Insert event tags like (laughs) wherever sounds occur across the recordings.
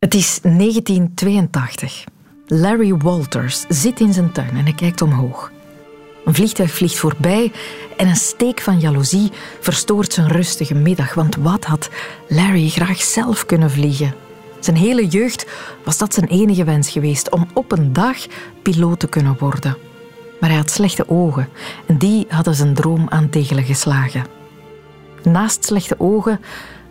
Het is 1982. Larry Walters zit in zijn tuin en hij kijkt omhoog. Een vliegtuig vliegt voorbij en een steek van jaloezie verstoort zijn rustige middag. Want wat had Larry graag zelf kunnen vliegen? Zijn hele jeugd was dat zijn enige wens geweest om op een dag piloot te kunnen worden. Maar hij had slechte ogen en die hadden zijn droom aan tegelen geslagen. Naast slechte ogen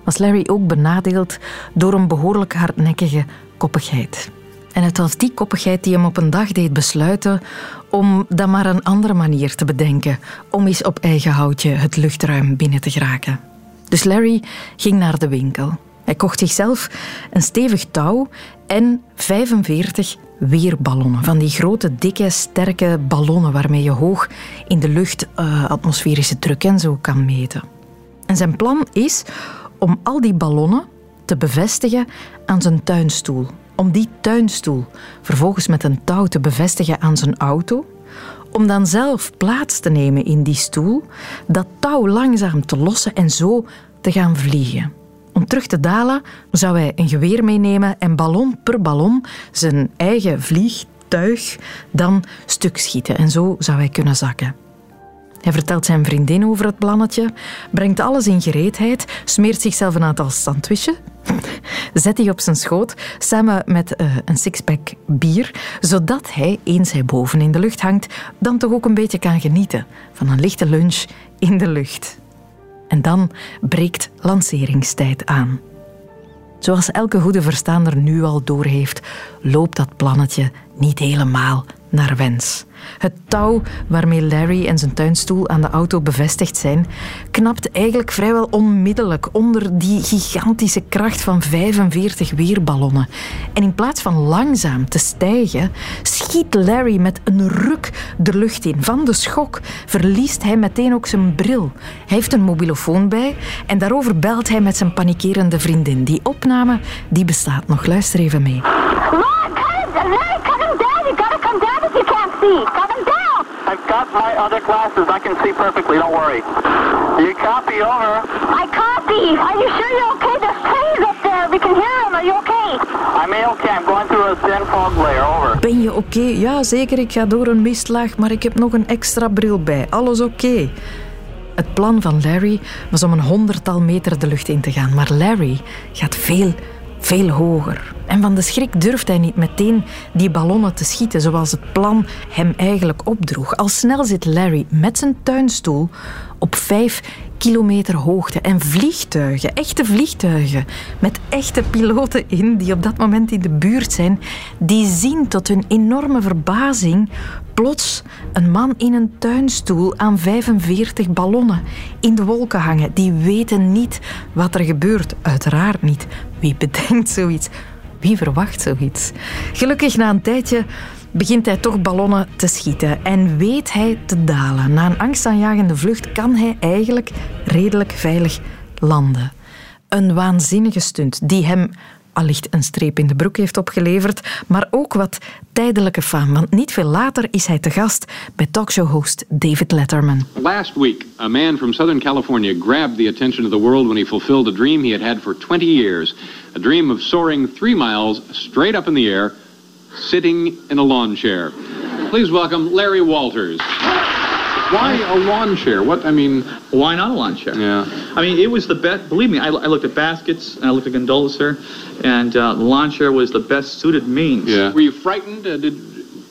was Larry ook benadeeld door een behoorlijk hardnekkige koppigheid. En het was die koppigheid die hem op een dag deed besluiten om dan maar een andere manier te bedenken om eens op eigen houtje het luchtruim binnen te geraken. Dus Larry ging naar de winkel. Hij kocht zichzelf een stevig touw en 45 weerballonnen. Van die grote, dikke, sterke ballonnen waarmee je hoog in de lucht uh, atmosferische druk en zo kan meten. En zijn plan is om al die ballonnen te bevestigen aan zijn tuinstoel. Om die tuinstoel vervolgens met een touw te bevestigen aan zijn auto. Om dan zelf plaats te nemen in die stoel, dat touw langzaam te lossen en zo te gaan vliegen. Om terug te dalen zou hij een geweer meenemen en ballon per ballon zijn eigen vliegtuig dan stuk schieten. En zo zou hij kunnen zakken. Hij vertelt zijn vriendin over het plannetje, brengt alles in gereedheid, smeert zichzelf een aantal sandwiches, (laughs) zet die op zijn schoot samen met uh, een sixpack bier, zodat hij, eens hij boven in de lucht hangt, dan toch ook een beetje kan genieten van een lichte lunch in de lucht. En dan breekt lanceringstijd aan. Zoals elke goede verstaander nu al doorheeft, loopt dat plannetje niet helemaal naar wens. Het touw waarmee Larry en zijn tuinstoel aan de auto bevestigd zijn, knapt eigenlijk vrijwel onmiddellijk onder die gigantische kracht van 45 weerballonnen. En in plaats van langzaam te stijgen, schiet Larry met een ruk de lucht in. Van de schok verliest hij meteen ook zijn bril. Hij heeft een mobilofoon bij en daarover belt hij met zijn panikerende vriendin. Die opname die bestaat nog. Luister even mee. See. Cut them down. I've got my other glasses. I can see perfectly. Don't worry. You copy over. I copy. Are you sure you're okay? There's planes up there. We can hear them. Are you okay? I'm okay. I'm going through a thin fog layer. Over. Ben je oké? Okay? Ja, zeker. Ik ga door een mistlaag, maar ik heb nog een extra bril bij. Alles oké. Okay. Het plan van Larry was om een honderdtal meter de lucht in te gaan. Maar Larry gaat veel, veel hoger. En van de schrik durft hij niet meteen die ballonnen te schieten zoals het plan hem eigenlijk opdroeg. Al snel zit Larry met zijn tuinstoel op vijf kilometer hoogte. En vliegtuigen, echte vliegtuigen, met echte piloten in, die op dat moment in de buurt zijn, die zien tot hun enorme verbazing plots een man in een tuinstoel aan 45 ballonnen in de wolken hangen. Die weten niet wat er gebeurt. Uiteraard niet. Wie bedenkt zoiets? Wie verwacht zoiets? Gelukkig na een tijdje begint hij toch ballonnen te schieten en weet hij te dalen. Na een angstaanjagende vlucht kan hij eigenlijk redelijk veilig landen. Een waanzinnige stunt die hem allicht een streep in de broek heeft opgeleverd, maar ook wat tijdelijke faam. Want niet veel later is hij te gast bij talkshow-host David Letterman. Last week, a man from Southern California grabbed the attention of the world when he fulfilled a dream he had had for 20 years. A dream of soaring three miles straight up in the air, sitting in a lawn chair. Please welcome Larry Walters. Why a lawn chair? What I mean? Why not a lawn chair? Yeah. I mean, it was the best. Believe me, I, I looked at baskets and I looked at gondolas here, and uh, the lawn chair was the best suited means. Yeah. Were you frightened? Uh, did?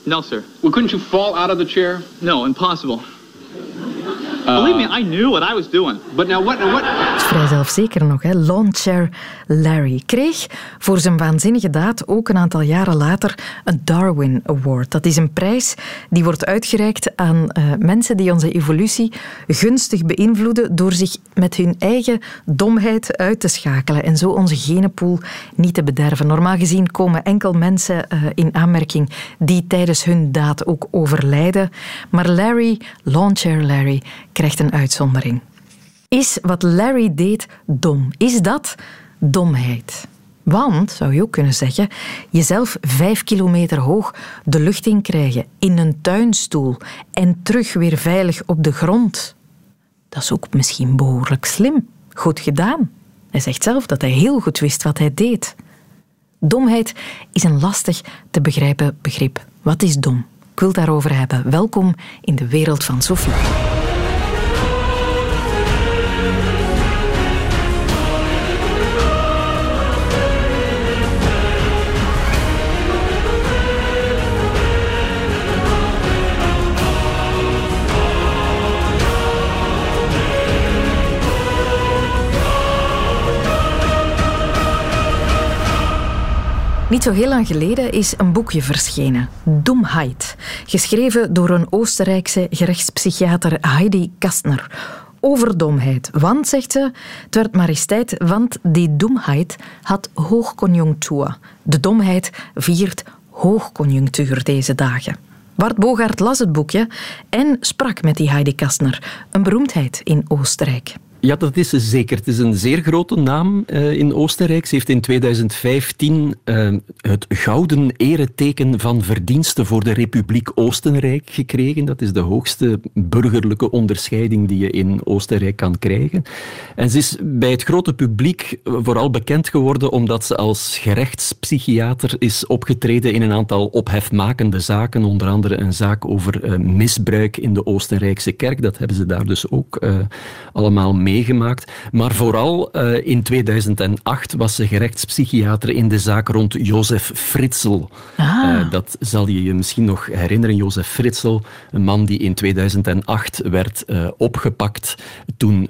No, sir. Well, couldn't you fall out of the chair? No, impossible. Believe me, I knew what I was doing. But now what? what? Vrij zelfzeker nog, hè? Lawnchair Larry kreeg voor zijn waanzinnige daad ook een aantal jaren later een Darwin Award. Dat is een prijs die wordt uitgereikt aan uh, mensen die onze evolutie gunstig beïnvloeden door zich met hun eigen domheid uit te schakelen en zo onze genenpool niet te bederven. Normaal gezien komen enkel mensen uh, in aanmerking die tijdens hun daad ook overlijden. Maar Larry, Lawnchair Larry, krijgt een uitzondering. Is wat Larry deed dom? Is dat domheid? Want, zou je ook kunnen zeggen, jezelf vijf kilometer hoog de lucht in krijgen, in een tuinstoel en terug weer veilig op de grond. Dat is ook misschien behoorlijk slim. Goed gedaan. Hij zegt zelf dat hij heel goed wist wat hij deed. Domheid is een lastig te begrijpen begrip. Wat is dom? Ik wil daarover hebben. Welkom in de wereld van Sophie. Niet zo heel lang geleden is een boekje verschenen, Domheid, geschreven door een Oostenrijkse gerechtspsychiater Heidi Kastner. Over domheid. Want, zegt ze, het werd maar eens tijd, want die domheid had hoogconjunctuur. De domheid viert hoogconjunctuur deze dagen. Bart Bogaert las het boekje en sprak met die Heidi Kastner, een beroemdheid in Oostenrijk. Ja, dat is ze zeker. Het is een zeer grote naam uh, in Oostenrijk. Ze heeft in 2015 uh, eh, het gouden ereteken van verdiensten voor de Republiek Oostenrijk gekregen. Dat is de hoogste burgerlijke onderscheiding die je in Oostenrijk kan krijgen. En ze is bij het grote publiek vooral bekend geworden omdat ze als gerechtspsychiater is opgetreden in een aantal ophefmakende zaken. Onder andere een zaak over uh, misbruik in de Oostenrijkse kerk. Dat hebben ze daar dus ook allemaal mee meegemaakt. Maar vooral uh, in 2008 was ze gerechtspsychiater in de zaak rond Jozef Fritzl. Ah. Uh, dat zal je je misschien nog herinneren. Jozef Fritzl, een man die in 2008 werd uh, opgepakt toen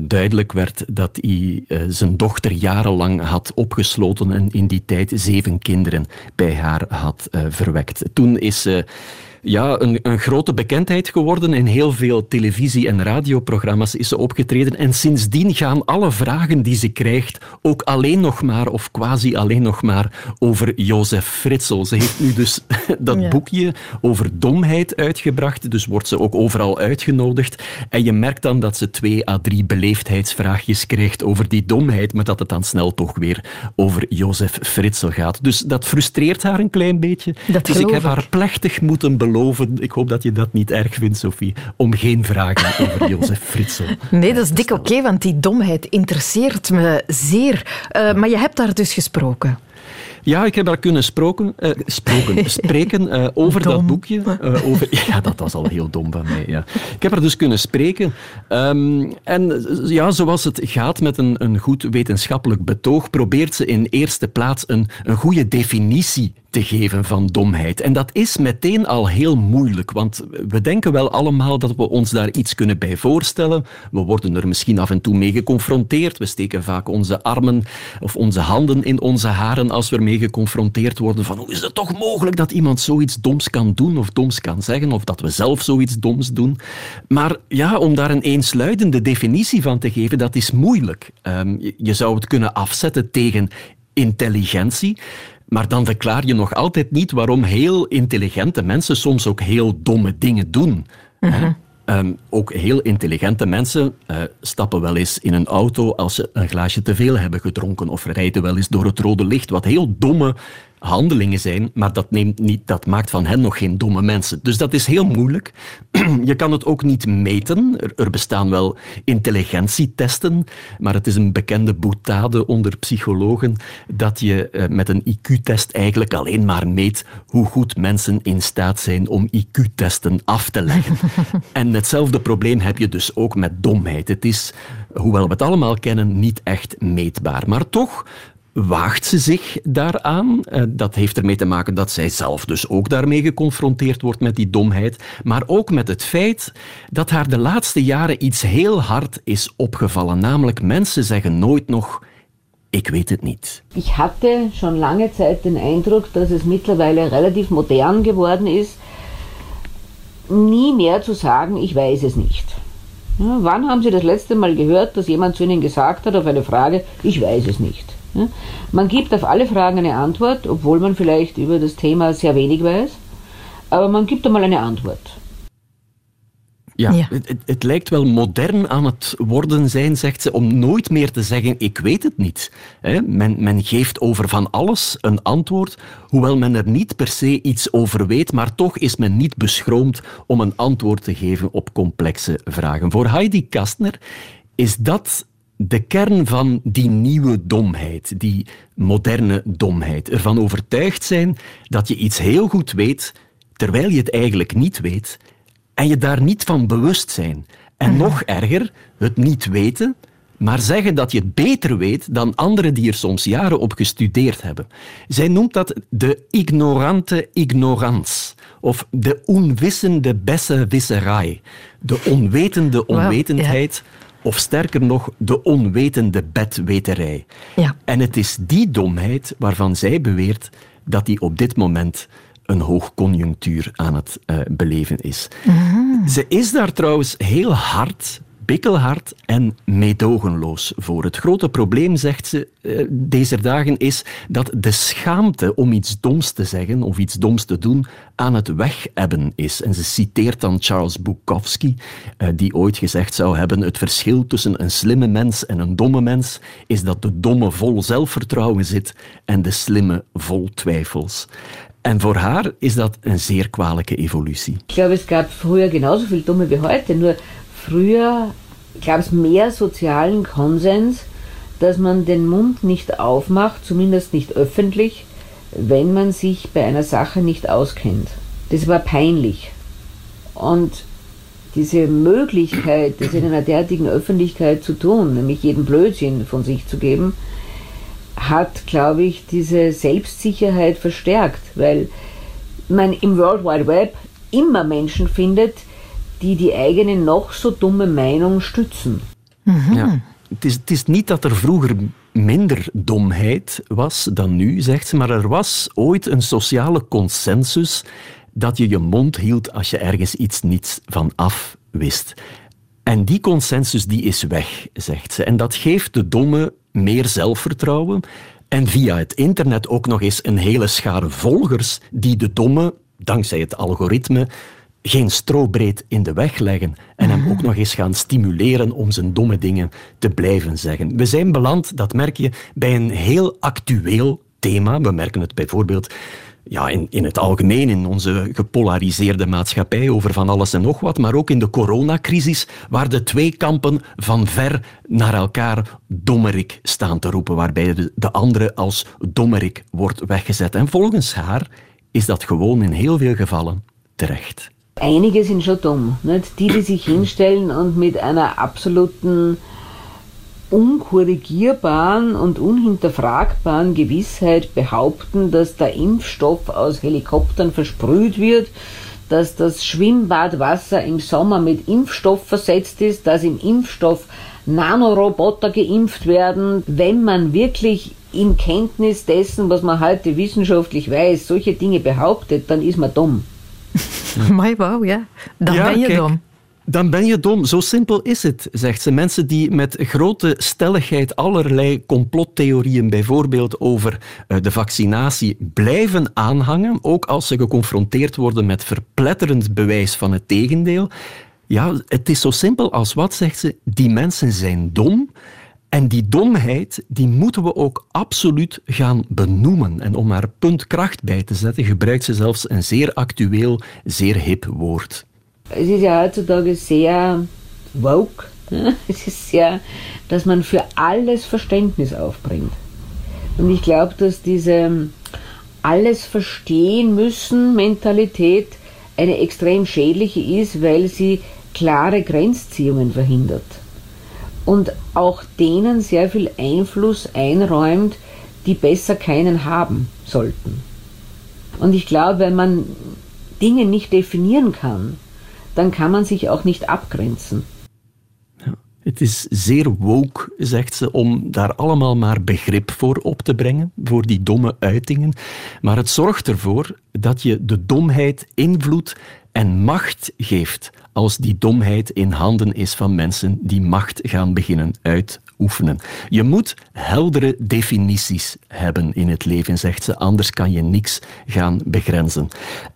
duidelijk werd dat hij zijn dochter jarenlang had opgesloten en in die tijd zeven kinderen bij haar had verwekt. Toen is ze ja, een, een grote bekendheid geworden. In heel veel televisie- en radioprogramma's is ze opgetreden. En sindsdien gaan alle vragen die ze krijgt ook alleen nog maar, of quasi alleen nog maar, over Jozef Fritzl. Ze heeft nu dus (laughs) dat boekje over domheid uitgebracht. Dus wordt ze ook overal uitgenodigd. En je merkt dan dat ze twee à drie beleefdheidsvraagjes krijgt over die domheid, maar dat het dan snel toch weer over Jozef Fritzl gaat. Dus dat frustreert haar een klein beetje. Dat dus ik heb haar plechtig moeten beloven ik hoop dat je dat niet erg vindt, Sophie, om geen vragen over Jozef Fritzl. Nee, dat is dik oké, want die domheid interesseert me zeer. Uh, maar je hebt daar dus gesproken. Ja, ik heb daar kunnen sproken, sproken, (laughs) spreken uh, over dat boekje. Over, (laughs) ja, dat was al heel dom van mij. Ja. Ik heb er dus kunnen spreken. Um, en ja, zoals het gaat met een, een goed wetenschappelijk betoog, probeert ze in eerste plaats een, een goede definitie te geven van domheid. En dat is meteen al heel moeilijk, want we denken wel allemaal dat we ons daar iets kunnen bij voorstellen. We worden er misschien af en toe mee geconfronteerd. We steken vaak onze armen of onze handen in onze haren als we ermee geconfronteerd worden van hoe is het toch mogelijk dat iemand zoiets doms kan doen of doms kan zeggen of dat we zelf zoiets doms doen. Maar ja, om daar een eensluidende definitie van te geven, dat is moeilijk. Um, je zou het kunnen afzetten tegen intelligentie. Maar dan verklaar je nog altijd niet waarom heel intelligente mensen soms ook heel domme dingen doen. Mhm. Ehm, ook heel intelligente mensen uh, stappen wel eens in een auto als ze een glaasje te veel hebben gedronken of rijden wel eens door het rode licht, wat heel domme handelingen zijn, maar dat, neemt niet, dat maakt van hen nog geen domme mensen. Dus dat is heel moeilijk. (clears throat) Je kan het ook niet meten. Er, bestaan wel intelligentietesten, maar het is een bekende boetade onder psychologen dat je eh, met een IQ-test eigenlijk alleen maar meet hoe goed mensen in staat zijn om IQ-testen af te leggen. (laughs) en hetzelfde probleem heb je dus ook met domheid. Het is, hoewel we het allemaal kennen, niet echt meetbaar. Maar toch waagt ze zich daaraan. Eh, dat heeft ermee te maken dat zij zelf dus ook daarmee geconfronteerd wordt met die domheid. Maar ook met het feit dat haar de laatste jaren iets heel hard is opgevallen. Namelijk, mensen zeggen nooit nog. Ik weet het niet. Ik hatte schon lange Zeit den Eindruck, dass es mittlerweile relativ modern geworden ist, nie mehr zu sagen, ich weiß es nicht. Ja, wann haben Sie das letzte Mal gehört, dass jemand zu Ihnen gesagt hat auf eine Frage, ich weiß es nicht? Man gibt auf alle Fragen eine Antwort, obwohl man vielleicht über das Thema sehr wenig weiß, aber man gibt einmal eine Antwort. Ja, ja. Het, het, lijkt wel modern aan het worden zijn, zegt ze, om nooit meer te zeggen: Ik weet het niet. men, men geeft over van alles een antwoord, hoewel men er niet per se iets over weet, maar toch is men niet beschroomd om een antwoord te geven op complexe vragen. Voor Heidi Kastner is dat de kern van die nieuwe domheid, die moderne domheid. Ervan overtuigd zijn dat je iets heel goed weet, terwijl je het eigenlijk niet weet, en je daar niet van bewust zijn. En nog erger, het niet weten, maar zeggen dat je het beter weet dan anderen die er soms jaren op gestudeerd hebben. Zij noemt dat de ignorante ignorans of de onwissende besserwisserij, de onwetende onwetendheid. Of sterker nog, de onwetende bedweterij. Ja. En het is die domheid waarvan zij beweert dat die op dit moment een hoogconjunctuur aan het uh, beleven is. Mhm. Ze is daar trouwens heel hard bikkelhard en meedogenloos voor. Het grote probleem, zegt ze uh, deze dagen, is dat de schaamte om iets doms te zeggen of iets doms te doen aan het wegebben is. En ze citeert dan Charles Bukowski, uh, die ooit gezegd zou hebben: het verschil tussen een slimme mens en een domme mens is dat de domme vol zelfvertrouwen zit en de slimme vol twijfels. En voor haar is dat een zeer kwalijke evolutie. Ik glaube, es gab früher genauso viel Dumme wie heute, nur früher gab es mehr sozialen Konsens, dass man den Mund nicht aufmacht, zumindest nicht öffentlich, wenn man sich bei einer Sache nicht auskennt. Das war peinlich. Und diese Möglichkeit, das in einer derartigen Öffentlichkeit zu tun, nämlich jeden Blödsinn von sich zu geben, hat, glaube ich, diese Selbstsicherheit verstärkt, weil man im World Wide Web immer Menschen findet, die die eigene nog zo domme Meinung stützen. Mhm. Ja. Het is, het is niet dat er vroeger minder domheid was dan nu, zegt ze, maar er was ooit een sociale consensus dat je je mond hield als je ergens iets niets van af wist. En die consensus die is weg, zegt ze. En dat geeft de domme meer zelfvertrouwen en via het internet ook nog eens een hele schare volgers die de domme, dankzij het algoritme, geen strobreed in de weg leggen en hem ook (laughs) nog eens gaan stimuleren om zijn domme dingen te blijven zeggen. We zijn beland, dat merk je, bij een heel actueel thema. We merken het bijvoorbeeld ja, in, in het algemeen in onze gepolariseerde maatschappij over van alles en nog wat, maar ook in de coronacrisis, waar de twee kampen van ver naar elkaar dommerik staan te roepen, waarbij de, de andere als dommerik wordt weggezet. En volgens haar is dat gewoon in heel veel gevallen terecht. Einige sind schon dumm. Nicht? Die, die sich hinstellen und mit einer absoluten unkorrigierbaren und unhinterfragbaren Gewissheit behaupten, dass der Impfstoff aus Helikoptern versprüht wird, dass das Schwimmbadwasser im Sommer mit Impfstoff versetzt ist, dass im Impfstoff Nanoroboter geimpft werden. Wenn man wirklich in Kenntnis dessen, was man heute wissenschaftlich weiß, solche Dinge behauptet, dann ist man dumm. (laughs) Maar wauw, ja. Dan ben je dom. Dan ben je dom. Zo simpel is het, zegt ze. Mensen die met grote stelligheid allerlei complottheorieën, bijvoorbeeld over eh, de vaccinatie, blijven aanhangen, ook als ze geconfronteerd worden met verpletterend bewijs van het tegendeel. Ja, het is zo simpel als wat, zegt ze. Die mensen zijn dom. En die domheid, die moeten we ook absoluut gaan benoemen. En om haar punt kracht bij te zetten, gebruikt ze zelfs een zeer actueel, zeer hip woord. Het is ja heutzutage sehr woke. Es ist sehr, dass man für alles Verständnis aufbringt. Und ich glaube, dass diese alles verstehen müssen Mentalität eine extrem schädliche ist, weil sie klare Grenzziehungen verhindert. Und auch denen sehr viel Einfluss einräumt, die besser keinen haben sollten. Und ich glaube, wenn man Dinge nicht definieren kann, dann kann man sich auch nicht abgrenzen. Het is zeer woke, zegt ze, om daar allemaal maar begrip voor op te brengen, voor die domme uitingen. Maar het zorgt ervoor dat je de domheid invloed en macht geeft als die domheid in handen is van mensen die macht gaan beginnen uitoefenen. Je moet heldere definities hebben in het leven, zegt ze, anders kan je niks gaan begrenzen.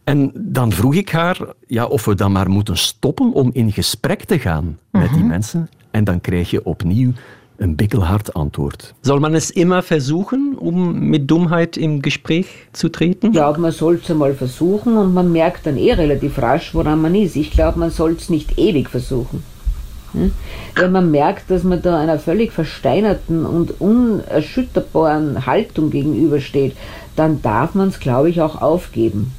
En dan vroeg ik haar ja, of we dan maar moeten stoppen om in gesprek te gaan met die mhm. mensen. En dan krijg je opnieuw een bikkelhard Antwort. Soll man es immer versuchen, um mit Dummheit im Gespräch zu treten? Ich glaube, man soll es einmal versuchen und man merkt dann eh relativ rasch, woran man ist. Ich glaube, man soll es nicht ewig versuchen. Wenn man merkt, dass man da einer völlig versteinerten und unerschütterbaren Haltung gegenübersteht, dann darf man es, glaube ich, auch aufgeben.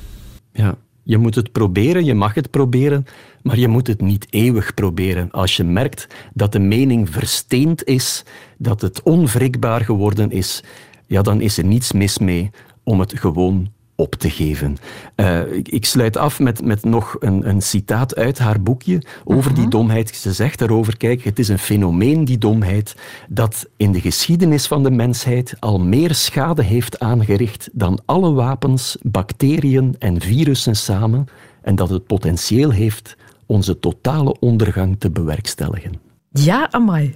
Ja, je moet het proberen, je mag het proberen, maar je moet het niet eeuwig proberen. Als je merkt dat de mening versteend is, dat het onwrikbaar geworden is, ja, dan is er niets mis mee om het gewoon op te geven. Uh, ik, ik, sluit af met, met nog een, een, citaat uit haar boekje over die mhm. domheid. Ze zegt daarover, kijk, het is een fenomeen, die domheid, dat in de geschiedenis van de mensheid al meer schade heeft aangericht dan alle wapens, bacteriën en virussen samen en dat het potentieel heeft onze totale ondergang te bewerkstelligen. Ja, amai.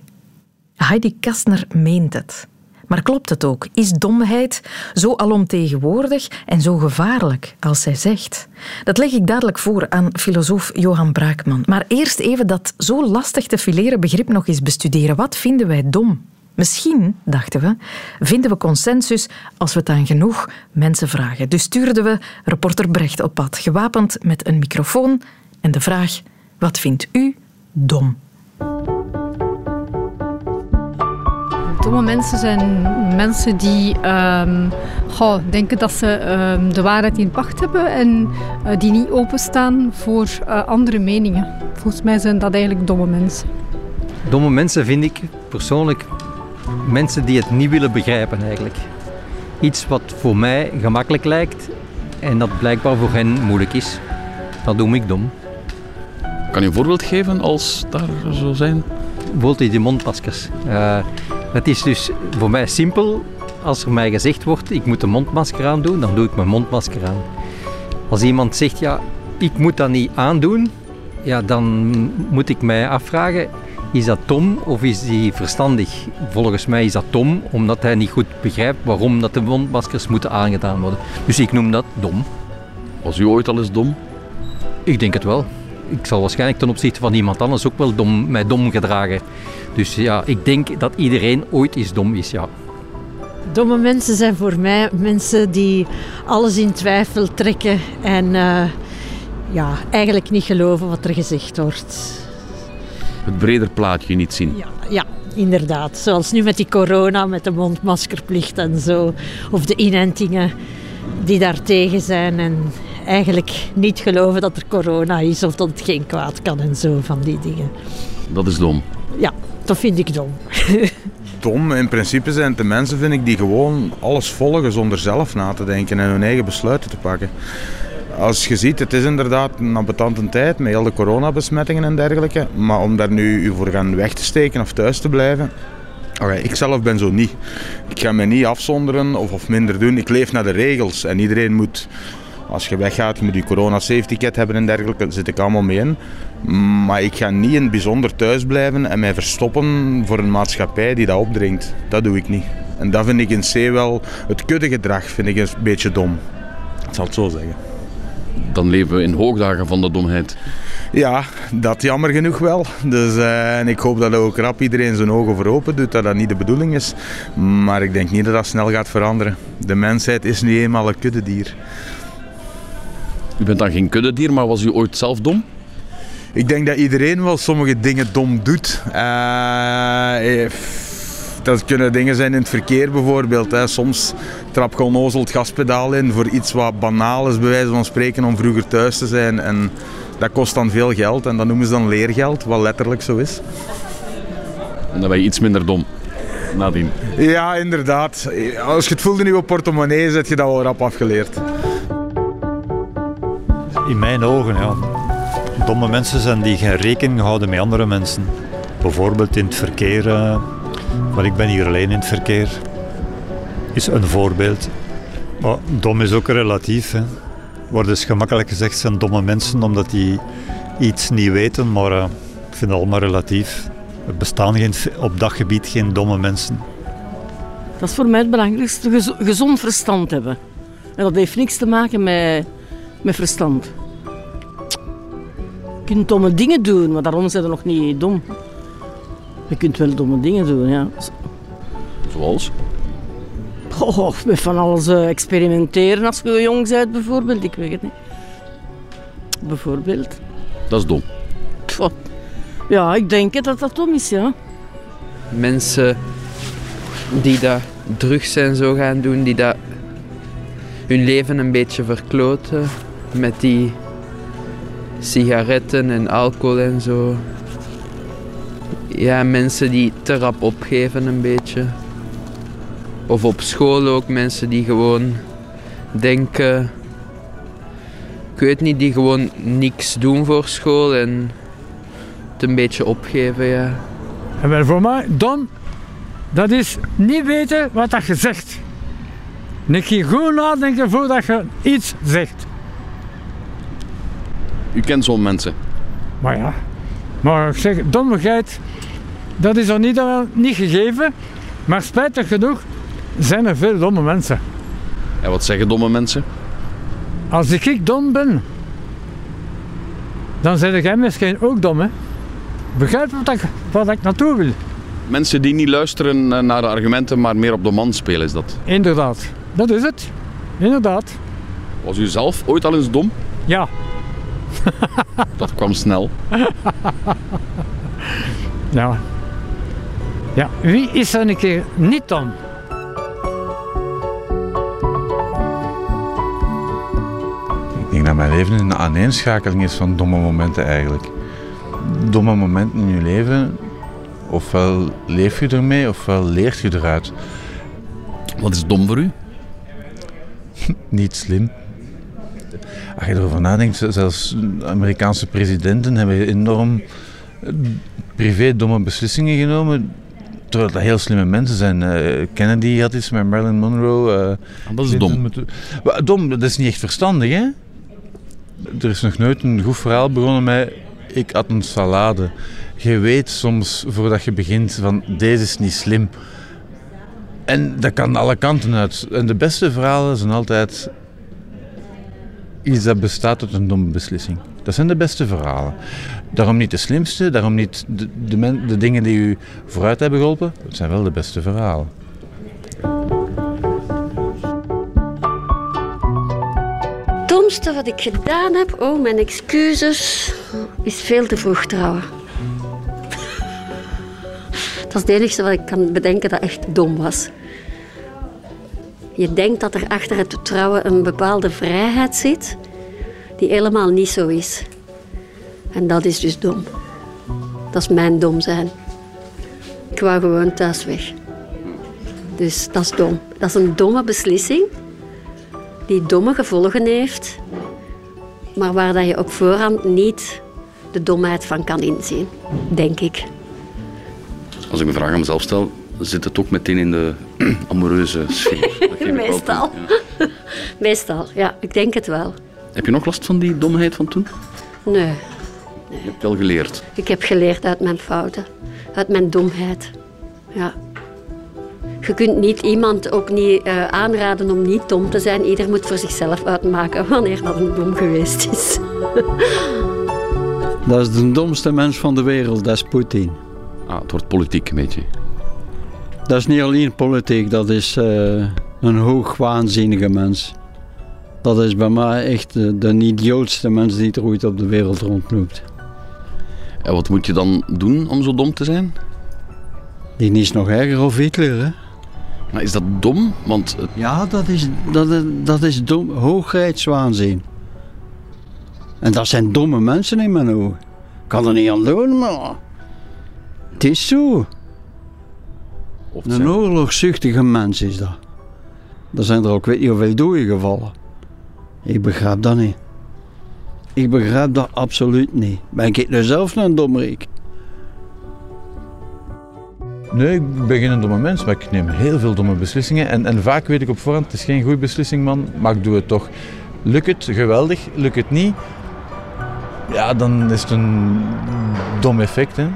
Heidi Kastner meent het. Maar klopt het ook? Is domheid zo alomtegenwoordig en zo gevaarlijk als zij zegt? Dat leg ik dadelijk voor aan filosoof Johan Braakman. Maar eerst even dat zo lastig te fileren begrip nog eens bestuderen. Wat vinden wij dom? Misschien, dachten we, vinden we consensus als we het aan genoeg mensen vragen. Dus stuurden we reporter Brecht op pad, gewapend met een microfoon en de vraag: wat vindt u dom? Domme mensen zijn mensen die um, denken dat ze um, de waarheid in pacht hebben en uh, die niet openstaan voor uh, andere meningen. Volgens mij zijn dat eigenlijk domme mensen. Domme mensen vind ik persoonlijk mensen die het niet willen begrijpen eigenlijk. Iets wat voor mij gemakkelijk lijkt en dat blijkbaar voor hen moeilijk is. Dat noem ik dom. Kan je een voorbeeld geven als daar zo zijn? Bijvoorbeeld die mondmaskers. Uh, het is dus voor mij simpel. Als er mij gezegd wordt, ik moet een mondmasker aandoen, dan doe ik mijn mondmasker aan. Als iemand zegt, ja, ik moet dat niet aandoen, ja, dan moet ik mij afvragen, is dat Tom of is hij verstandig? Volgens mij is dat Tom, omdat hij niet goed begrijpt waarom dat de mondmaskers moeten aangedaan worden. Dus ik noem dat dom. Was u ooit al eens dom? Ik denk het wel. Ik zal waarschijnlijk ten opzichte van iemand anders ook wel dom, mij dom gedragen. Dus ja, ik denk dat iedereen ooit eens dom is, ja. Domme mensen zijn voor mij mensen die alles in twijfel trekken en uh, ja, eigenlijk niet geloven wat er gezegd wordt. Het breder plaatje niet zien. Ja, ja, inderdaad. Zoals nu met die corona, met de mondmaskerplicht en zo. Of de inentingen die daartegen zijn en eigenlijk niet geloven dat er corona is of dat het geen kwaad kan en zo van die dingen. Dat is dom. Ja, dat vind ik dom. (laughs) dom, in principe zijn het de mensen, vind ik, die gewoon alles volgen zonder zelf na te denken en hun eigen besluiten te pakken. Als je ziet, het is inderdaad een ambetante tijd met heel de coronabesmettingen en dergelijke. Maar om daar nu u voor gaan weg te steken of thuis te blijven, Okay, ik zelf ben zo niet. Ik ga me niet afzonderen of, of minder doen. Ik leef naar de regels en iedereen moet als je weggaat, je moet je corona safety kit hebben en dergelijke, daar zit ik allemaal mee in. Maar ik ga niet in het bijzonder thuis blijven en mij verstoppen voor een maatschappij die dat opdringt. Dat doe ik niet. En dat vind ik in C wel, het kuddegedrag vind ik een beetje dom. Ik zal het zo zeggen. Dan leven we in hoogdagen van de domheid. Ja, dat jammer genoeg wel. Dus, uh, en ik hoop dat ook rap iedereen zijn ogen voor open doet, dat dat niet de bedoeling is. Maar ik denk niet dat dat snel gaat veranderen. De mensheid is nu eenmaal een kuddedier. U bent dan geen kuddedier, maar was u ooit zelf dom? Ik denk dat iedereen wel sommige dingen dom doet. Uh, dat kunnen dingen zijn in het verkeer bijvoorbeeld. Hè. Soms trap je onnozel het gaspedaal in voor iets wat banaal is, bij wijze van spreken, om vroeger thuis te zijn. En dat kost dan veel geld en dat noemen ze dan leergeld, wat letterlijk zo is. En dan ben je iets minder dom nadien. Ja, inderdaad. Als je het voelt in je portemonnee, zet je dat wel rap afgeleerd. In mijn ogen, ja. Domme mensen zijn die geen rekening houden met andere mensen. Bijvoorbeeld in het verkeer, want ik ben hier alleen in het verkeer, is een voorbeeld. Maar dom is ook relatief. Hè. Wordt dus gemakkelijk gezegd zijn domme mensen omdat die iets niet weten, maar uh, ik vind het allemaal relatief. Er bestaan geen, op dat gebied geen domme mensen. Dat is voor mij het belangrijkste, gezond verstand hebben. En dat heeft niks te maken met, met verstand. Je kunt domme dingen doen, maar daarom zijn ze nog niet dom. Je kunt wel domme dingen doen, ja. Zoals? Oh, met van alles uh, experimenteren als je jong bent, bijvoorbeeld. Ik weet het niet. Bijvoorbeeld. Dat is dom. Pff, Ja, ik denk dat dat dom is, ja. Mensen die dat drugs en zo gaan doen, die dat hun leven een beetje verkloten met die sigaretten en alcohol en zo. Ja, mensen die te rap opgeven een beetje. Of op school ook mensen die gewoon denken, ik weet niet, die gewoon niks doen voor school en het een beetje opgeven, ja. En wel voor mij, dom, dat is niet weten wat dat je zegt. Keer goed nadenken voordat je iets zegt. U kent zo'n mensen. Maar ja, maar ik zeg, dommigheid, dat is er niet, eh, niet gegeven. Maar spijtig genoeg zijn er veel domme mensen. En wat zeggen domme mensen? Als ik dom ben, dan zeg jij misschien ook dom, hè? Begrijp wat ik, wat ik naartoe wil. Mensen die niet luisteren eh, naar de argumenten, maar meer op de man spelen, is dat. Inderdaad, dat is het. Inderdaad. Was u zelf ooit al eens dom? Ja. (laughs) Dat kwam snel. Ja. (laughs) Ja, wie is er een keer niet dom? Ik denk dat mijn leven een aaneenschakeling is van domme momenten eigenlijk. Domme momenten in je leven, ofwel leef je ermee, ofwel leert je eruit. Wat is dom voor u? (laughs) Niet slim. Als je erover nadenkt, zelfs Amerikaanse presidenten hebben enorm eh, privé domme beslissingen genomen. Terwijl dat heel slimme mensen zijn. Eh, Kennedy had iets met Marilyn Monroe. eh, dat is dom. met- dom, dat is niet echt verstandig, hè? Er is nog nooit een goed verhaal begonnen met... Ik had een salade. Je weet soms, voordat je begint, van deze is niet slim. En dat kan alle kanten uit. En de beste verhalen zijn altijd iets dat bestaat uit een domme beslissing. Dat zijn de beste verhalen. Daarom niet de slimste, daarom niet de, dingen die u vooruit hebben geholpen. Het zijn wel de beste verhalen. Domste wat ik gedaan heb, oh mijn excuses, is veel te vroeg trouwen. (laughs) Dat is het enige wat ik kan bedenken dat echt dom was. Je denkt dat er achter het trouwen een bepaalde vrijheid zit, die helemaal niet zo is. En dat is dus dom. Dat is mijn dom zijn. Ik wou gewoon thuis weg. Dus dat is dom. Dat is een domme beslissing die domme gevolgen heeft, maar waar je op voorhand niet de domheid van kan inzien, denk ik. Als ik mijn vraag aan mezelf stel, zit het ook meteen in de (clears throat) amoureuze sfeer. Meestal. ja. (laughs) Meestal, ja, ik denk het wel. Heb je nog last van die domheid van toen? Nee, Je hebt wel geleerd. ik heb geleerd uit mijn fouten, uit mijn domheid. Ja. Je kunt niet iemand ook niet eh, aanraden om niet dom te zijn. Ieder moet voor zichzelf uitmaken (laughs) wanneer dat een dom geweest is. (laughs) Dat is de domste mens van de wereld, dat is Poetin. Ah, het wordt politiek een beetje. Dat is niet alleen politiek, dat is eh, een hoogwaanzinnige mens. Dat is bij mij echt de, de idiootste mens die er ooit op de wereld rondloopt. En wat moet je dan doen om zo dom te zijn? Die is nog erger of Hitler, hè? Maar is dat dom? Want het- Ja, dat is, dat, dat is dom, hoogrijdswaanzin. En dat zijn domme mensen in mijn ogen. Ik kan er niet aan doen, maar... Het is zo. Een oorlogszuchtige mens is dat. Er zijn er ook weet niet hoeveel doden gevallen. Ik begrijp dat niet. Ik begrijp dat absoluut niet. Ben ik nu zelf een dommerik? Nee, ik ben geen domme mens, maar ik neem heel veel domme beslissingen. En, en vaak weet ik op voorhand, het is geen goede beslissing, man, maar ik doe het toch. Lukt het, geweldig. Lukt het niet, ja, dan is het een dom effect, hè.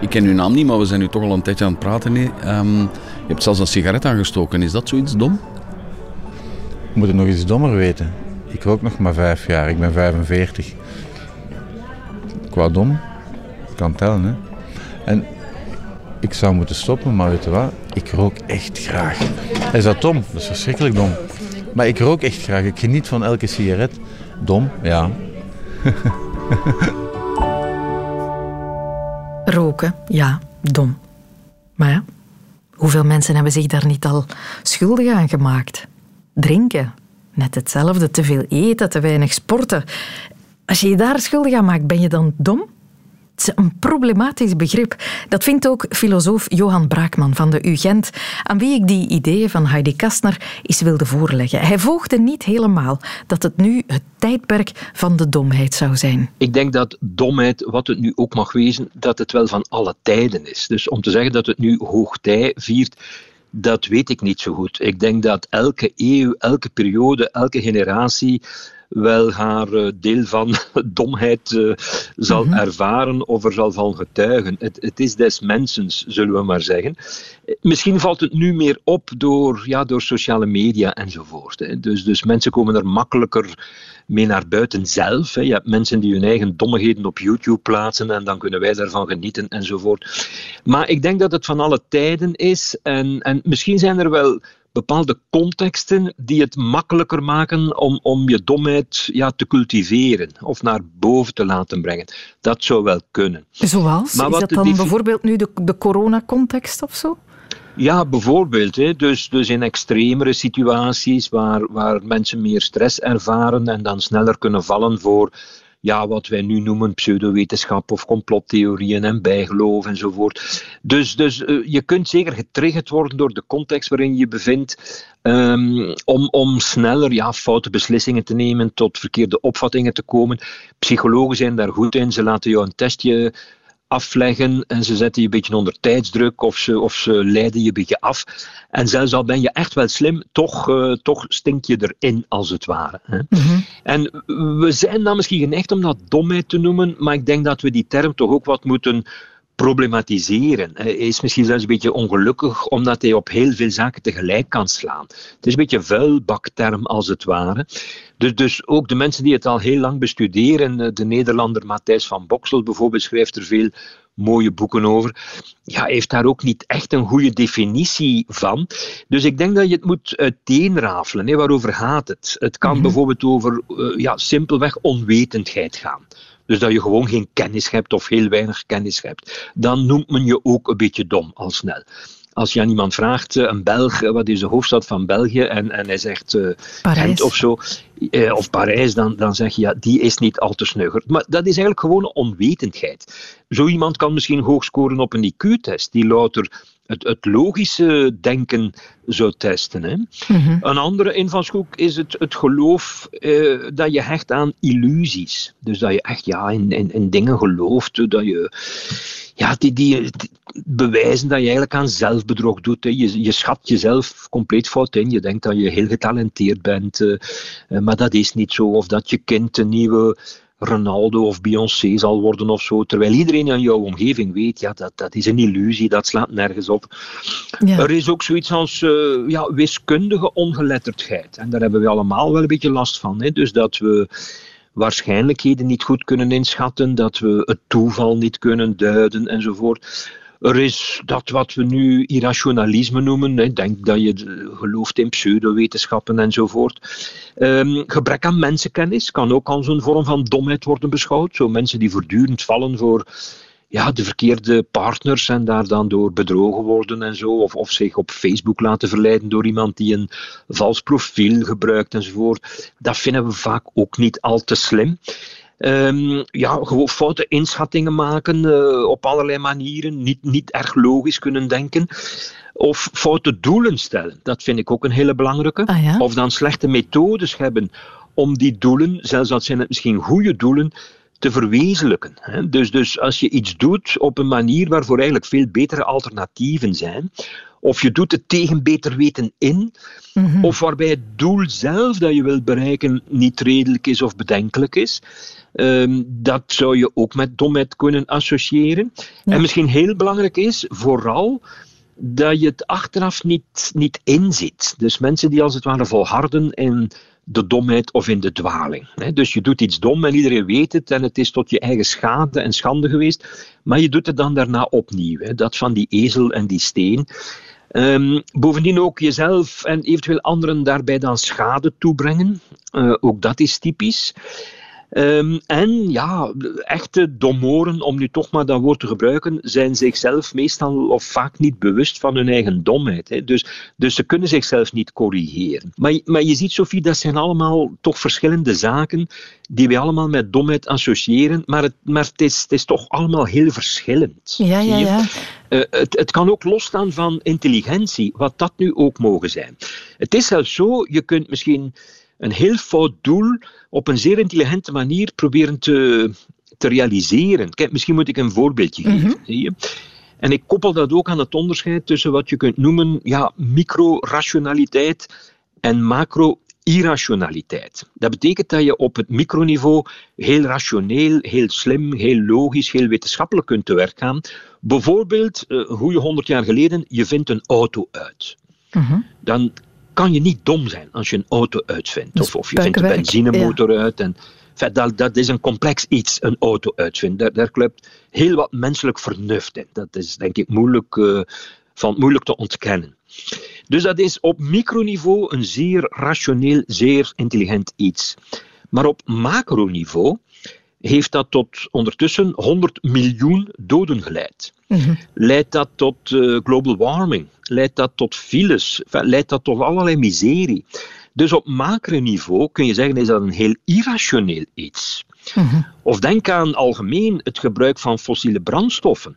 Ik ken uw naam niet, maar we zijn nu toch al een tijdje aan het praten. Ehm, je hebt zelfs een sigaret aangestoken. Is dat zoiets dom? Je moet het nog iets dommer weten. Ik rook nog maar vijf jaar, ik ben 45. Qua dom, kan tellen, hè. En ik zou moeten stoppen, maar weet je wat? Ik rook echt graag. Is dat dom? Dat is verschrikkelijk dom. Maar ik rook echt graag. Ik geniet van elke sigaret. Dom, ja. (laughs) Roken, ja, dom. Maar ja, hoeveel mensen hebben zich daar niet al schuldig aan gemaakt? Drinken, net hetzelfde. Te veel eten, te weinig sporten. Als je je daar schuldig aan maakt, ben je dan dom? Is een problematisch begrip. Dat vindt ook filosoof Johan Braakman van de UGent, aan wie ik die ideeën van Heidi Kastner eens wilde voorleggen. Hij volgde niet helemaal dat het nu het tijdperk van de domheid zou zijn. Ik denk dat domheid, wat het nu ook mag wezen, dat het wel van alle tijden is. Dus om te zeggen dat het nu hoogtij viert, dat weet ik niet zo goed. Ik denk dat elke eeuw, elke periode, elke generatie wel haar eh, deel van (laughs) domheid uh, zal Mhm. ervaren of er zal van getuigen. Het, het is des mensens, zullen we maar zeggen. Eh, Misschien valt het nu meer op door, ja, door sociale media enzovoort. Hè. Dus, dus mensen komen er makkelijker mee naar buiten zelf. Hè. Je hebt mensen die hun eigen dommigheden op YouTube plaatsen en dan kunnen wij daarvan genieten enzovoort. Maar ik denk dat het van alle tijden is en, en misschien zijn er wel bepaalde contexten die het makkelijker maken om, om je domheid ja, te cultiveren of naar boven te laten brengen. Dat zou wel kunnen. Zoals? Maar is dat dan bijvoorbeeld nu de, de coronacontext of zo? Ja, bijvoorbeeld. Hè. Dus, dus in extremere situaties waar, waar mensen meer stress ervaren en dan sneller kunnen vallen voor ja, wat wij nu noemen pseudowetenschap of complottheorieën en bijgeloof enzovoort. Dus, dus eh, je kunt zeker getriggerd worden door de context waarin je je bevindt ehm, om, om sneller ja, foute beslissingen te nemen, tot verkeerde opvattingen te komen. Psychologen zijn daar goed in. Ze laten jou een testje afleggen en ze zetten je een beetje onder tijdsdruk of ze, of ze leiden je een beetje af. En zelfs al ben je echt wel slim, toch, eh, toch stink je erin als het ware. Hè. En we zijn dan misschien geneigd om dat domheid te noemen, maar ik denk dat we die term toch ook wat moeten problematiseren. Hij is misschien zelfs een beetje ongelukkig, omdat hij op heel veel zaken tegelijk kan slaan. Het is een beetje een vuilbakterm, als het ware. Dus, dus ook de mensen die het al heel lang bestuderen, eh, de Nederlander Matthijs van Boksel bijvoorbeeld schrijft er veel mooie boeken over, ja, heeft daar ook niet echt een goede definitie van. Dus ik denk dat je het moet uiteenrafelen. Hè. Waarover gaat het? Het kan bijvoorbeeld over eh, ja, simpelweg onwetendheid gaan. Dus dat je gewoon geen kennis hebt of heel weinig kennis hebt. Dan noemt men je ook een beetje dom al snel. Als je aan iemand vraagt, eh, een Belg, eh, wat is de hoofdstad van België, en, en hij zegt Parijs. Gent of zo, of Parijs, dan, dan zeg je, ja, die is niet al te snugger. Maar dat is eigenlijk gewoon onwetendheid. Zo iemand kan misschien hoog scoren op een IQ-test, die louter het, het logische denken zou testen. Hè. Een andere invalshoek is het, het geloof eh, dat je hecht aan illusies. Dus dat je echt ja, in, in, in dingen gelooft, dat je ja, die, die, die bewijzen dat je eigenlijk aan zelfbedrog doet. Hè. Je, je schat jezelf compleet fout in. Je denkt dat je heel getalenteerd bent, eh, eh, maar dat is niet zo. Of dat je kind een nieuwe Ronaldo of Beyoncé zal worden of zo. Terwijl iedereen in jouw omgeving weet, ja, dat, dat is een illusie, dat slaat nergens op. Ja. Er is ook zoiets als eh, ja, wiskundige ongeletterdheid. En daar hebben we allemaal wel een beetje last van. Hè? Dus dat we waarschijnlijkheden niet goed kunnen inschatten, dat we het toeval niet kunnen duiden enzovoort. Er is dat wat we nu irrationalisme noemen. Hè. Denk dat je gelooft in pseudowetenschappen enzovoort. Ehm, gebrek aan mensenkennis kan ook als een vorm van domheid worden beschouwd. Zo mensen die voortdurend vallen voor ja, de verkeerde partners en daar dan door bedrogen worden en zo. Of, of zich op Facebook laten verleiden door iemand die een vals profiel gebruikt enzovoort. Dat vinden we vaak ook niet al te slim. Ehm, ja, gewoon foute inschattingen maken eh, op allerlei manieren, niet, niet erg logisch kunnen denken. Of foute doelen stellen, dat vind ik ook een hele belangrijke. Of dan slechte methodes hebben om die doelen, zelfs al zijn het misschien goede doelen, te verwezenlijken. Dus, dus als je iets doet op een manier waarvoor eigenlijk veel betere alternatieven zijn, of je doet het tegen beter weten in, of waarbij het doel zelf dat je wilt bereiken niet redelijk is of bedenkelijk is, ehm, dat zou je ook met domheid kunnen associëren. En misschien heel belangrijk is, vooral dat je het achteraf niet, niet inziet. Dus mensen die als het ware volharden in de domheid of in de dwaling. Dus je doet iets dom en iedereen weet het en het is tot je eigen schade en schande geweest, maar je doet het dan daarna opnieuw. Dat van die ezel en die steen. Ehm, bovendien ook jezelf en eventueel anderen daarbij dan schade toebrengen. Eh, ook dat is typisch. Ehm, en ja, echte domoren, om nu toch maar dat woord te gebruiken, zijn zichzelf meestal of vaak niet bewust van hun eigen domheid. Hè. Dus, dus ze kunnen zichzelf niet corrigeren. Maar, maar je ziet, Sophie, dat zijn allemaal toch verschillende zaken die we allemaal met domheid associëren, maar het, maar het, is, het is toch allemaal heel verschillend. Ja, ja, ja. Uh, het, het kan ook losstaan van intelligentie, wat dat nu ook mogen zijn. Het is zelfs zo, je kunt misschien een heel fout doel op een zeer intelligente manier proberen te, te realiseren. Kijk, misschien moet ik een voorbeeldje geven. zie je? En ik koppel dat ook aan het onderscheid tussen wat je kunt noemen ja, micro-rationaliteit en macro-irrationaliteit. Dat betekent dat je op het microniveau heel rationeel, heel slim, heel logisch, heel wetenschappelijk kunt te werk gaan. Bijvoorbeeld, uh, hoe je honderd jaar geleden, je vindt een auto uit. Dan kan je niet dom zijn als je een auto uitvindt. Of, of je vindt een benzinemotor uit. En, dat, dat is een complex iets, een auto uitvinden. Daar, daar klopt heel wat menselijk vernuft in. Dat is denk ik moeilijk, uh, van, moeilijk te ontkennen. Dus dat is op microniveau een zeer rationeel, zeer intelligent iets. Maar op macroniveau heeft dat tot ondertussen 100 miljoen doden geleid. Mm-hmm. Leidt dat tot uh, global warming? Leidt dat tot files? Leidt dat tot allerlei miserie? Dus op macroniveau kun je zeggen, is dat een heel irrationeel iets. Mm-hmm. Of denk aan algemeen het gebruik van fossiele brandstoffen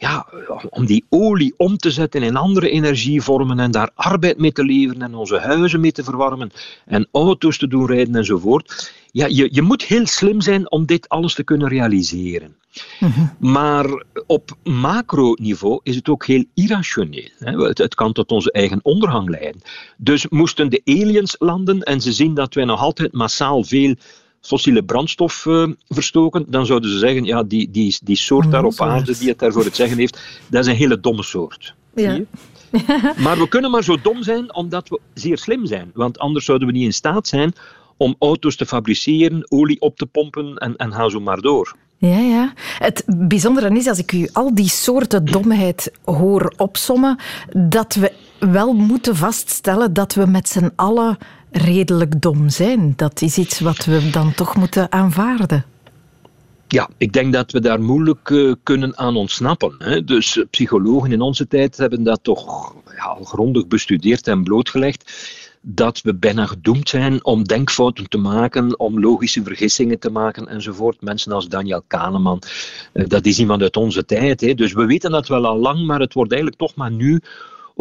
ja, om die olie om te zetten in andere energievormen en daar arbeid mee te leveren en onze huizen mee te verwarmen en auto's te doen rijden enzovoort. Ja, je, je moet heel slim zijn om dit alles te kunnen realiseren. Mm-hmm. Maar op macroniveau is het ook heel irrationeel. Hè. Het, het, kan tot onze eigen ondergang leiden. Dus moesten de aliens landen en ze zien dat wij nog altijd massaal veel fossiele brandstof uh, verstoken, dan zouden ze zeggen, ja, die, die, die soort daar op aarde die het daarvoor het zeggen heeft, dat is een hele domme soort. Ja. (laughs) maar we kunnen maar zo dom zijn omdat we zeer slim zijn. Want anders zouden we niet in staat zijn om auto's te fabriceren, olie op te pompen en, en ga zo maar door. Ja, ja. Het bijzondere is, als ik u al die soorten domheid hoor opsommen, dat we wel moeten vaststellen dat we met z'n allen redelijk dom zijn. Dat is iets wat we dan toch moeten aanvaarden. Ja, ik denk dat we daar moeilijk uh, kunnen aan ontsnappen. Hè. Dus uh, psychologen in onze tijd hebben dat toch ja, al grondig bestudeerd en blootgelegd. Dat we bijna gedoemd zijn om denkfouten te maken, om logische vergissingen te maken enzovoort. Mensen als Daniel Kahneman, uh, dat is iemand uit onze tijd. Hè. Dus we weten dat wel al lang, maar het wordt eigenlijk toch maar nu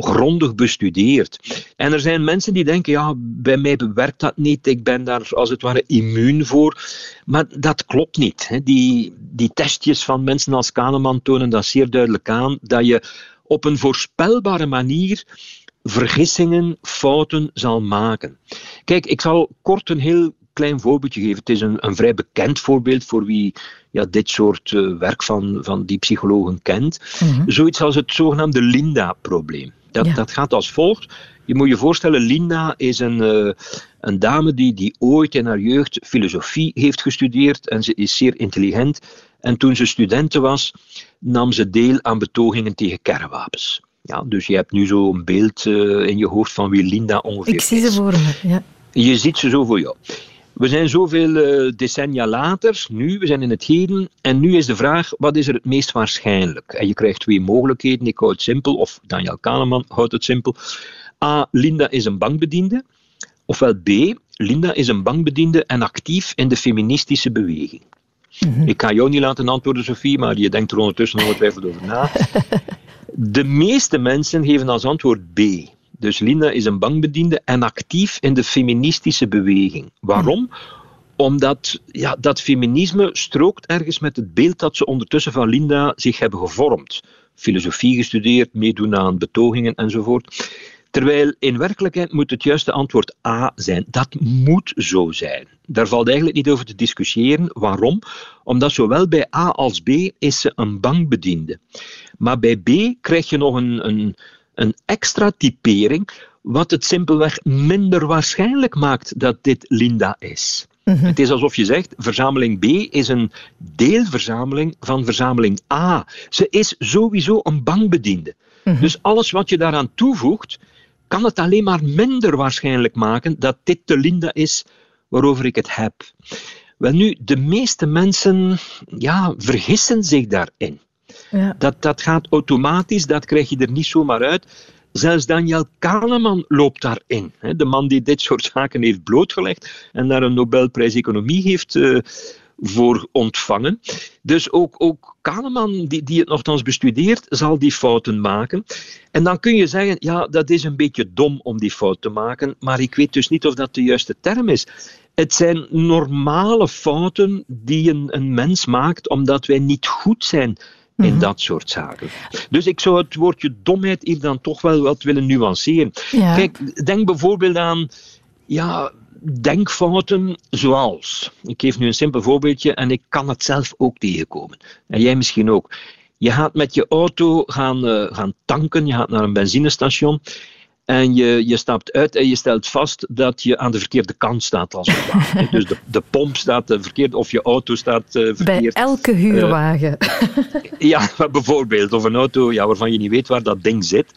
grondig bestudeerd. En er zijn mensen die denken, ja, bij mij werkt dat niet, ik ben daar als het ware immuun voor. Maar dat klopt niet. Die, die testjes van mensen als Kahneman tonen dat zeer duidelijk aan, dat je op een voorspelbare manier vergissingen, fouten zal maken. Kijk, ik zal kort een heel klein voorbeeldje geven. Het is een, een vrij bekend voorbeeld voor wie ja, dit soort uh, werk van, van die psychologen kent. Mm-hmm. Zoiets als het zogenaamde Linda-probleem. Dat, ja. dat gaat als volgt. Je moet je voorstellen, Linda is een, uh, een dame die, die ooit in haar jeugd filosofie heeft gestudeerd en ze is zeer intelligent. En toen ze studenten was, nam ze deel aan betogingen tegen kernwapens. Ja, dus je hebt nu zo een beeld uh, in je hoofd van wie Linda ongeveer is. Ik zie ze voor me, ja. Je ziet ze zo voor jou. We zijn zoveel uh, decennia later, nu, we zijn in het heden, en nu is de vraag, wat is er het meest waarschijnlijk? En je krijgt twee mogelijkheden, ik hou het simpel, of Daniel Kahneman houdt het simpel. A, Linda is een bankbediende, ofwel B, Linda is een bankbediende en actief in de feministische beweging. Mm-hmm. Ik ga jou niet laten antwoorden, Sophie, maar je denkt er ondertussen ongetwijfeld over na. (laughs) De meeste mensen geven als antwoord B. Dus Linda is een bankbediende en actief in de feministische beweging. Waarom? Omdat ja, dat feminisme strookt ergens met het beeld dat ze ondertussen van Linda zich hebben gevormd. Filosofie gestudeerd, meedoen aan betogingen enzovoort. Terwijl in werkelijkheid moet het juiste antwoord A zijn. Dat moet zo zijn. Daar valt eigenlijk niet over te discussiëren. Waarom? Omdat zowel bij A als B is ze een bankbediende. Maar bij B krijg je nog een, een, een extra typering, wat het simpelweg minder waarschijnlijk maakt dat dit Linda is. Mm-hmm. Het is alsof je zegt, verzameling B is een deelverzameling van verzameling A. Ze is sowieso een bankbediende. Mm-hmm. Dus alles wat je daaraan toevoegt, kan het alleen maar minder waarschijnlijk maken dat dit de Linda is waarover ik het heb. Wel nu, de meeste mensen ja, vergissen zich daarin. Ja. Dat, dat gaat automatisch, dat krijg je er niet zomaar uit. Zelfs Daniel Kahneman loopt daarin. De man die dit soort zaken heeft blootgelegd en daar een Nobelprijs Economie heeft eh, voor ontvangen. Dus ook, ook Kahneman, die, die het nogthans bestudeert, zal die fouten maken. En dan kun je zeggen, ja, dat is een beetje dom om die fout te maken, maar ik weet dus niet of dat de juiste term is. Het zijn normale fouten die een, een mens maakt omdat wij niet goed zijn in Mhm. dat soort zaken. Dus ik zou het woordje domheid hier dan toch wel wat willen nuanceren. Ja. Kijk, denk bijvoorbeeld aan ja, denkfouten zoals. Ik geef nu een simpel voorbeeldje en ik kan het zelf ook tegenkomen. En jij misschien ook. Je gaat met je auto gaan, eh, gaan tanken, je gaat naar een benzinestation. En je, je stapt uit en je stelt vast dat je aan de verkeerde kant staat als het ware. (laughs) Dus de, de pomp staat eh, verkeerd of je auto staat eh, verkeerd. Bij elke huurwagen. (laughs) Ja, bijvoorbeeld. Of een auto ja, waarvan je niet weet waar dat ding zit.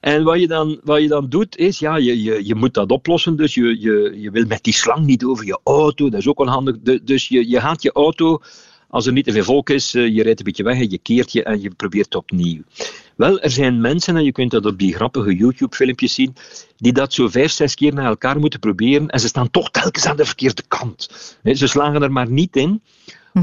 En wat je dan, wat je dan doet, is, ja, je, je, je moet dat oplossen. Dus je, je, je wil met die slang niet over je auto. Dat is ook onhandig. Dus je, je gaat je auto, als er niet te veel volk is, eh, je rijdt een beetje weg en je keert je en je probeert opnieuw. Wel, er zijn mensen, en je kunt dat op die grappige YouTube-filmpjes zien, die dat zo vijf, zes keer naar elkaar moeten proberen en ze staan toch telkens aan de verkeerde kant. Ze slagen er maar niet in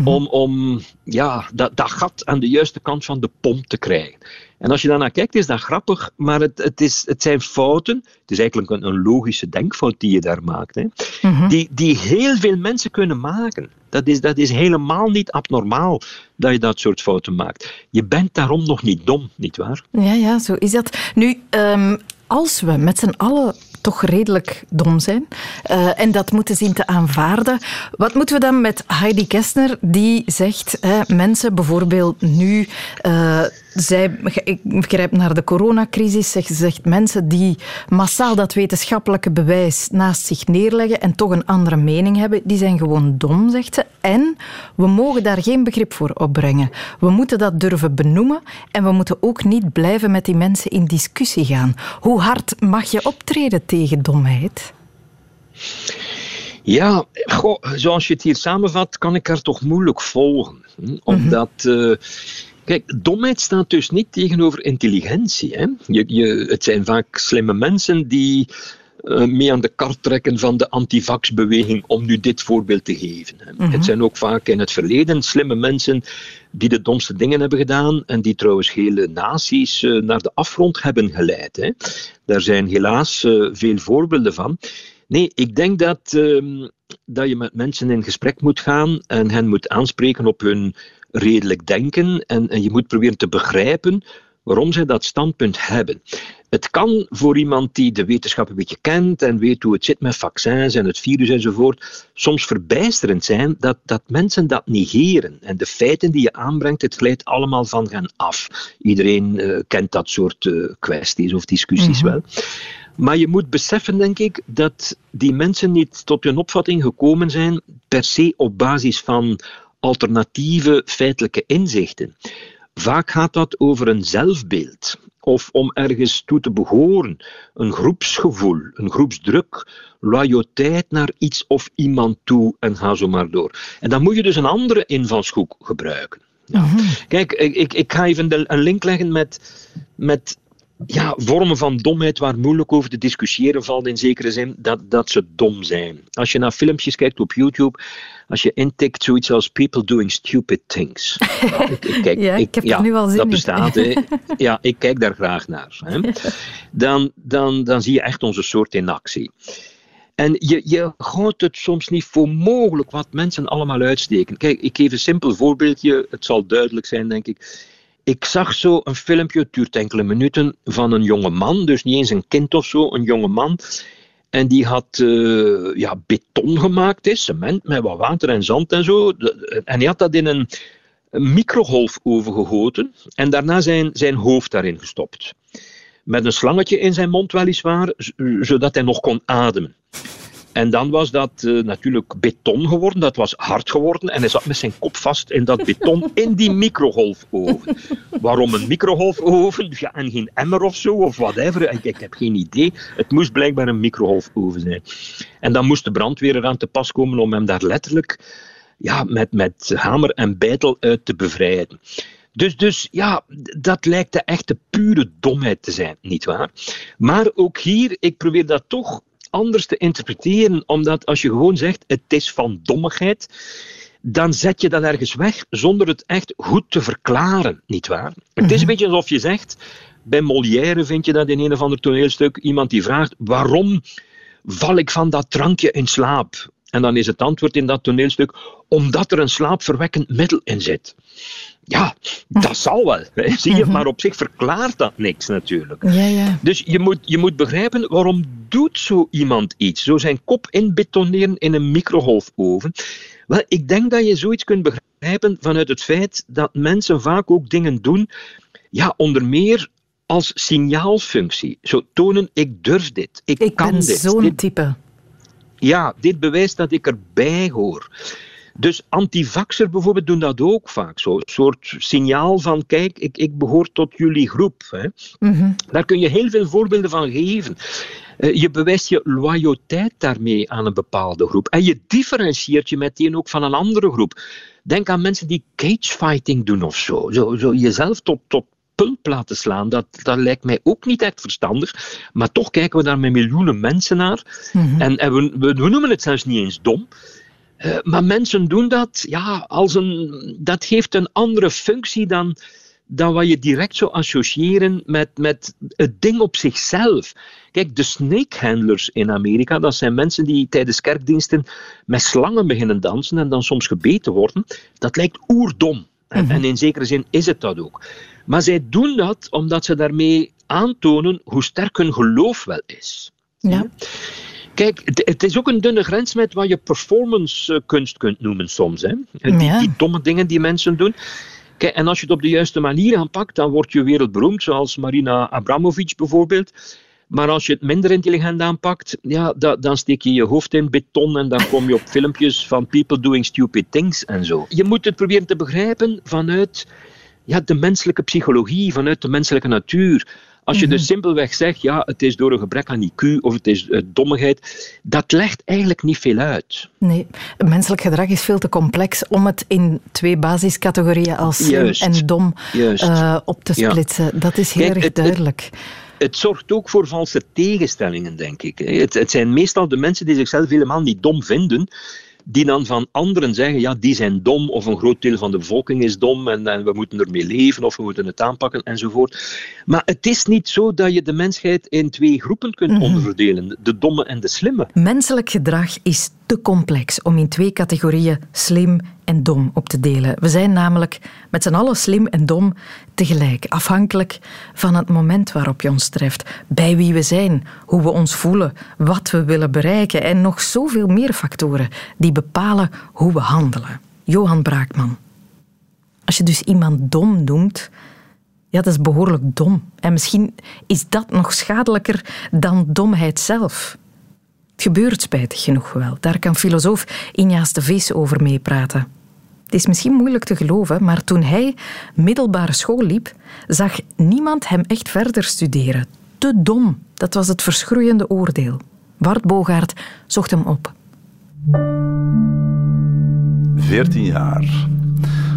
om, om ja, dat, dat gat aan de juiste kant van de pomp te krijgen. En als je daarnaar kijkt, is dat grappig, maar het, het, is, het zijn fouten. Het is eigenlijk een, een logische denkfout die je daar maakt, hè, die, die heel veel mensen kunnen maken. Dat is, dat is helemaal niet abnormaal dat je dat soort fouten maakt. Je bent daarom nog niet dom, nietwaar? Ja, ja, zo is dat. Nu, ehm, als we met z'n allen toch redelijk dom zijn eh, en dat moeten zien te aanvaarden, wat moeten we dan met Heidi Kestner, die zegt, hè, mensen bijvoorbeeld nu, eh, zij, ik grijp naar de coronacrisis, zegt, ze zegt mensen die massaal dat wetenschappelijke bewijs naast zich neerleggen en toch een andere mening hebben, die zijn gewoon dom, zegt ze. En we mogen daar geen begrip voor opbrengen. We moeten dat durven benoemen en we moeten ook niet blijven met die mensen in discussie gaan. Hoe hard mag je optreden tegen domheid? Ja, goh, zoals je het hier samenvat, kan ik haar toch moeilijk volgen. Hm? Omdat, eh, kijk, domheid staat dus niet tegenover intelligentie. Hè? Je, je, het zijn vaak slimme mensen die eh, mee aan de kar trekken van de antivax-beweging, om nu dit voorbeeld te geven. Hè. Mhm. Het zijn ook vaak in het verleden slimme mensen die de domste dingen hebben gedaan en die trouwens hele naties eh, naar de afgrond hebben geleid. Hè. Daar zijn helaas eh, veel voorbeelden van. Nee, ik denk dat, ehm, dat je met mensen in gesprek moet gaan en hen moet aanspreken op hun redelijk denken en, en je moet proberen te begrijpen waarom zij dat standpunt hebben. Het kan voor iemand die de wetenschap een beetje kent en weet hoe het zit met vaccins en het virus enzovoort, soms verbijsterend zijn dat, dat mensen dat negeren. En de feiten die je aanbrengt, het glijdt allemaal van hen af. Iedereen eh, kent dat soort eh, kwesties of discussies Mhm. wel. Maar je moet beseffen, denk ik, dat die mensen niet tot hun opvatting gekomen zijn per se op basis van alternatieve feitelijke inzichten. Vaak gaat dat over een zelfbeeld of om ergens toe te behoren, een groepsgevoel, een groepsdruk, loyaliteit naar iets of iemand toe en ga zo maar door. En dan moet je dus een andere invalshoek gebruiken. Kijk, ik, ik, ik ga even de- een link leggen met, met ja, vormen van domheid waar moeilijk over te discussiëren valt in zekere zin, dat, dat ze dom zijn. Als je naar filmpjes kijkt op YouTube, als je intikt zoiets als people doing stupid things. (laughs) Ik, ik kijk, Ja, ik heb nu al zin dat in. bestaat, hè. (laughs) Ja, ik kijk daar graag naar. Hè. Dan, dan, dan zie je echt onze soort in actie. En je, je houdt het soms niet voor mogelijk wat mensen allemaal uitsteken. Kijk, ik geef een simpel voorbeeldje. Het zal duidelijk zijn, denk ik. Ik zag zo een filmpje, het duurt enkele minuten, van een jonge man, dus niet eens een kind of zo, een jonge man. En die had eh, ja, beton gemaakt, cement met wat water en zand en zo. En hij had dat in een, microgolfoven gegoten en daarna zijn, zijn hoofd daarin gestopt. Met een slangetje in zijn mond weliswaar, zodat hij nog kon ademen. En dan was dat eh, natuurlijk beton geworden, dat was hard geworden en hij zat met zijn kop vast in dat beton (laughs) in die microgolfoven. Waarom een microgolfoven ja, en geen emmer of zo of whatever, ik, ik heb geen idee. Het moest blijkbaar een microgolfoven zijn. En dan moest de brandweer eraan te pas komen om hem daar letterlijk ja, met, met hamer en bijtel uit te bevrijden. Dus, dus ja, dat lijkt de echte pure domheid te zijn, nietwaar? Maar ook hier, ik probeer dat toch anders te interpreteren, omdat als je gewoon zegt het is van dommigheid, dan zet je dat ergens weg zonder het echt goed te verklaren, nietwaar? Het is een Mhm. beetje alsof je zegt, bij Molière vind je dat in een of ander toneelstuk, iemand die vraagt waarom val ik van dat drankje in slaap? En dan is het antwoord in dat toneelstuk, omdat er een slaapverwekkend middel in zit. Ja, dat zal wel. hè. (laughs) Zie je, maar op zich verklaart dat niks natuurlijk. Ja, ja. Dus je moet, je moet begrijpen, waarom doet zo iemand iets? Zo zijn kop inbetoneren in een microgolfoven. Wel, ik denk dat je zoiets kunt begrijpen vanuit het feit dat mensen vaak ook dingen doen, ja, onder meer als signaalfunctie. Zo tonen, ik durf dit, ik, Ik kan ben dit. zo'n dit type. Ja, dit bewijst dat ik erbij hoor. Dus antivaxer bijvoorbeeld doen dat ook vaak zo. Een soort signaal van, kijk, ik, ik behoor tot jullie groep. Hè. Mhm. Daar kun je heel veel voorbeelden van geven. Eh, je bewijst je loyaliteit daarmee aan een bepaalde groep. En je differentieert je meteen ook van een andere groep. Denk aan mensen die cagefighting doen of zo. Zo, zo jezelf tot, tot pulp laten slaan, dat, dat lijkt mij ook niet echt verstandig. Maar toch kijken we daar met miljoenen mensen naar. En, en we, we, we noemen het zelfs niet eens dom. Eh, maar mensen doen dat, ja, als een, dat geeft een andere functie dan, dan wat je direct zou associëren met, met het ding op zichzelf. Kijk, de snakehandlers in Amerika, dat zijn mensen die tijdens kerkdiensten met slangen beginnen dansen en dan soms gebeten worden. Dat lijkt oerdom. En, en in zekere zin is het dat ook. Maar zij doen dat omdat ze daarmee aantonen hoe sterk hun geloof wel is. Ja. Kijk, het, is ook een dunne grens met wat je performance eh, kunst kunt noemen soms. Hè? Die, Ja. die domme dingen die mensen doen. Kijk, en als je het op de juiste manier aanpakt, dan word je wereldberoemd, zoals Marina Abramovic bijvoorbeeld. Maar als je het minder intelligent aanpakt, ja, da- dan steek je je hoofd in beton en dan kom je op (laughs) filmpjes van people doing stupid things en zo. Je moet het proberen te begrijpen vanuit ja, de menselijke psychologie, vanuit de menselijke natuur. Als je dus simpelweg zegt, ja, het is door een gebrek aan IQ of het is eh, dommigheid, dat legt eigenlijk niet veel uit. Nee, menselijk gedrag is veel te complex om het in twee basiscategorieën als slim en dom eh, op te Ja. splitsen. Dat is heel Kijk, erg het- het- duidelijk. Het zorgt ook voor valse tegenstellingen, denk ik. Het, het zijn meestal de mensen die zichzelf helemaal niet dom vinden, die dan van anderen zeggen, ja, die zijn dom, of een groot deel van de bevolking is dom, en, en we moeten ermee leven, of we moeten het aanpakken, enzovoort. Maar het is niet zo dat je de mensheid in twee groepen kunt Mhm. onderverdelen, de domme en de slimme. Menselijk gedrag is complex om in twee categorieën slim en dom op te delen. We zijn namelijk met z'n allen slim en dom tegelijk, afhankelijk van het moment waarop je ons treft, bij wie we zijn, hoe we ons voelen, wat we willen bereiken en nog zoveel meer factoren die bepalen hoe we handelen. Johan Braakman. Als je dus iemand dom noemt, ja, dat is behoorlijk dom. En misschien is dat nog schadelijker dan domheid zelf. Het gebeurt spijtig genoeg wel. Daar kan filosoof Injaas de Vis over meepraten. Het is misschien moeilijk te geloven, maar toen hij middelbare school liep, zag niemand hem echt verder studeren. Te dom, dat was het verschroeiende oordeel. Bart Bogaert zocht hem op. 14 jaar.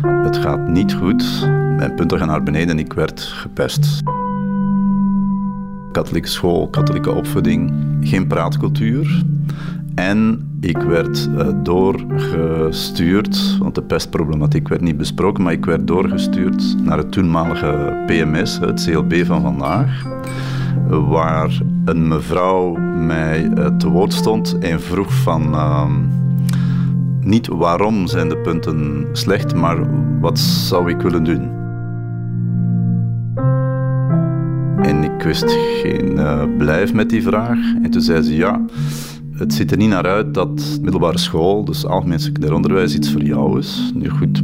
Het gaat niet goed. Mijn punten gaan naar beneden en ik werd gepest. Katholieke school, katholieke opvoeding, geen praatcultuur. En ik werd eh, doorgestuurd, want de pestproblematiek werd niet besproken, maar ik werd doorgestuurd naar het toenmalige PMS, het CLB van vandaag, waar een mevrouw mij eh, te woord stond en vroeg van... ehm, niet waarom zijn de punten slecht, maar wat zou ik willen doen? Ik wist geen eh, blijf met die vraag. En toen zei ze ja, het ziet er niet naar uit dat middelbare school, dus algemeen secundair onderwijs, iets voor jou is. Nu goed,